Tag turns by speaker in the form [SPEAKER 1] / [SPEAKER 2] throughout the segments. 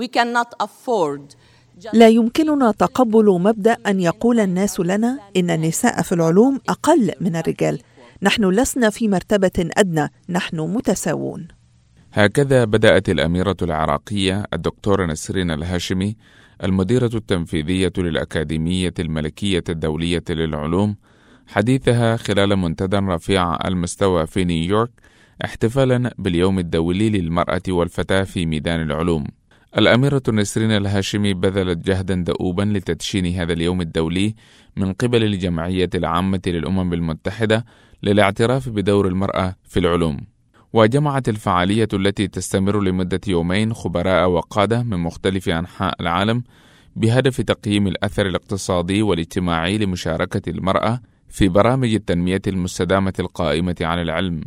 [SPEAKER 1] We cannot afford
[SPEAKER 2] لا يمكننا تقبل مبدأ أن يقول الناس لنا إن النساء في العلوم أقل من الرجال. نحن لسنا في مرتبة أدنى. نحن متساوون.
[SPEAKER 3] هكذا بدأت الأميرة العراقية الدكتورة نسرين الهاشمي المديرة التنفيذية للأكاديمية الملكية الدولية للعلوم حديثها خلال منتدى رفيع المستوى في نيويورك احتفالا باليوم الدولي للمرأة والفتاة في ميدان العلوم. الأميرة نسرين الهاشمي بذلت جهدا دؤوبا لتدشين هذا اليوم الدولي من قبل الجمعية العامة للأمم المتحدة للاعتراف بدور المرأة في العلوم. وجمعت الفعالية التي تستمر لمدة يومين خبراء وقادة من مختلف أنحاء العالم بهدف تقييم الأثر الاقتصادي والاجتماعي لمشاركة المرأة في برامج التنمية المستدامة القائمة على العلم.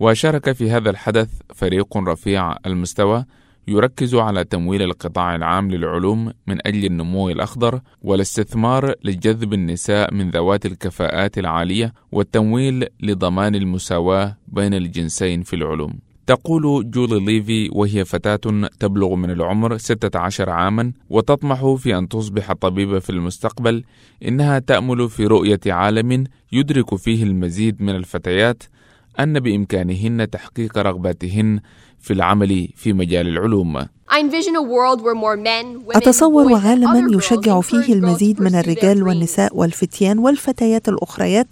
[SPEAKER 3] وشارك في هذا الحدث فريق رفيع المستوى يركز على تمويل القطاع العام للعلوم من أجل النمو الأخضر والاستثمار لجذب النساء من ذوات الكفاءات العالية والتمويل لضمان المساواة بين الجنسين في العلوم. تقول جولي ليفي وهي فتاة تبلغ من العمر 16 عاما وتطمح في أن تصبح طبيبة في المستقبل إنها تأمل في رؤية عالم يدرك فيه المزيد من الفتيات أن بإمكانهن تحقيق رغباتهن في العمل في مجال العلوم.
[SPEAKER 2] أتصور عالما يشجع فيه المزيد من الرجال والنساء والفتيان والفتيات الأخريات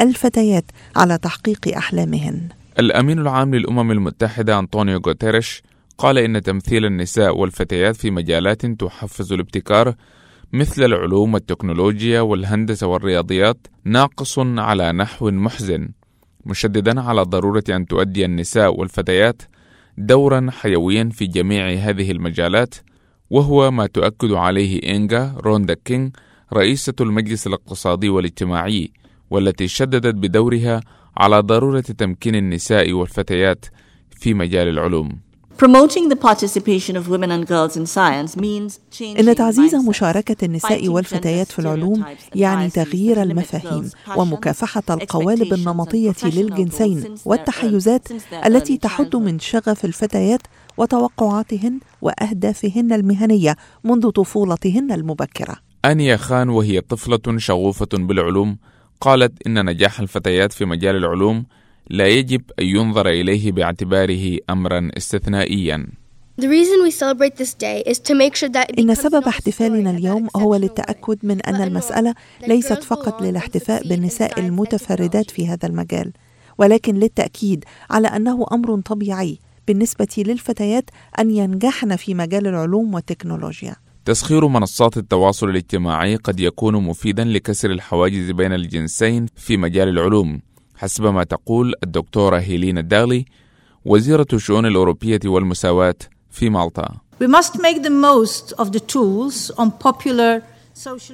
[SPEAKER 2] الفتيات على تحقيق أحلامهن.
[SPEAKER 3] الأمين العام للأمم المتحدة أنطونيو غوتيريش قال إن تمثيل النساء والفتيات في مجالات تحفز الابتكار مثل العلوم والتكنولوجيا والهندسة والرياضيات ناقص على نحو محزن مشددا على ضرورة أن تؤدي النساء والفتيات دورا حيويا في جميع هذه المجالات وهو ما تؤكد عليه إنجا روندا كينغ رئيسة المجلس الاقتصادي والاجتماعي والتي شددت بدورها على ضرورة تمكين النساء والفتيات في مجال العلوم.
[SPEAKER 2] إن تعزيز مشاركة النساء والفتيات في العلوم يعني تغيير المفاهيم ومكافحة القوالب النمطية للجنسين والتحيزات التي تحد من شغف الفتيات وتوقعاتهن وأهدافهن المهنية منذ طفولتهن المبكرة.
[SPEAKER 3] أنيا خان وهي طفلة شغوفة بالعلوم قالت إن نجاح الفتيات في مجال العلوم لا يجب أن ينظر إليه باعتباره أمرا استثنائيا.
[SPEAKER 2] إن سبب احتفالنا اليوم هو للتأكد من أن المسألة ليست فقط للاحتفاء بالنساء المتفردات في هذا المجال ولكن للتأكيد على أنه أمر طبيعي بالنسبة للفتيات أن ينجحن في مجال العلوم والتكنولوجيا.
[SPEAKER 3] تسخير منصات التواصل الاجتماعي قد يكون مفيدا لكسر الحواجز بين الجنسين في مجال العلوم. حسب ما تقول الدكتورة هيلينا دالي وزيرة الشؤون الأوروبية والمساواة في مالطا.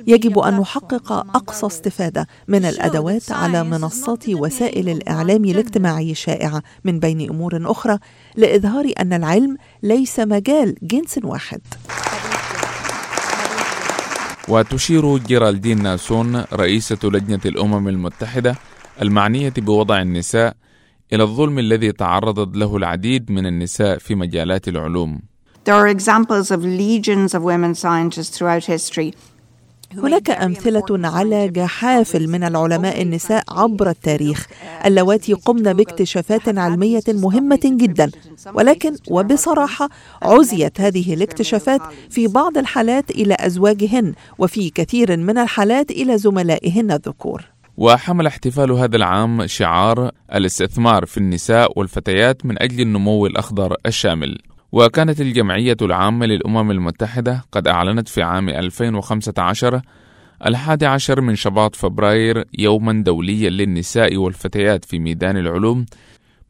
[SPEAKER 2] يجب أن نحقق أقصى استفادة من الأدوات على منصات وسائل الإعلام الاجتماعي الشائعه من بين أمور أخرى لإظهار أن العلم ليس مجال جنس واحد.
[SPEAKER 3] وتشير جيرالدين ناسون رئيسة لجنة الأمم المتحدة المعنية بوضع النساء إلى الظلم الذي تعرضت له العديد من النساء في مجالات العلوم. There are examples of legions of women scientists throughout history
[SPEAKER 2] هناك أمثلة على جحافل من العلماء النساء عبر التاريخ اللواتي قمن باكتشافات علمية مهمة جدا. ولكن وبصراحة عزيت هذه الاكتشافات في بعض الحالات إلى أزواجهن وفي كثير من الحالات إلى زملائهن الذكور.
[SPEAKER 3] وحمل احتفال هذا العام شعار الاستثمار في النساء والفتيات من أجل النمو الأخضر الشامل. وكانت الجمعية العامة للأمم المتحدة قد أعلنت في عام 2015 الحادي عشر من شباط فبراير يوما دوليا للنساء والفتيات في ميدان العلوم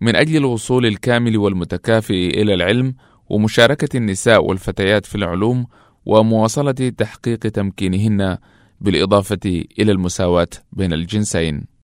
[SPEAKER 3] من أجل الوصول الكامل والمتكافئ إلى العلم ومشاركة النساء والفتيات في العلوم ومواصلة تحقيق تمكينهن بالإضافة إلى المساواة بين الجنسين.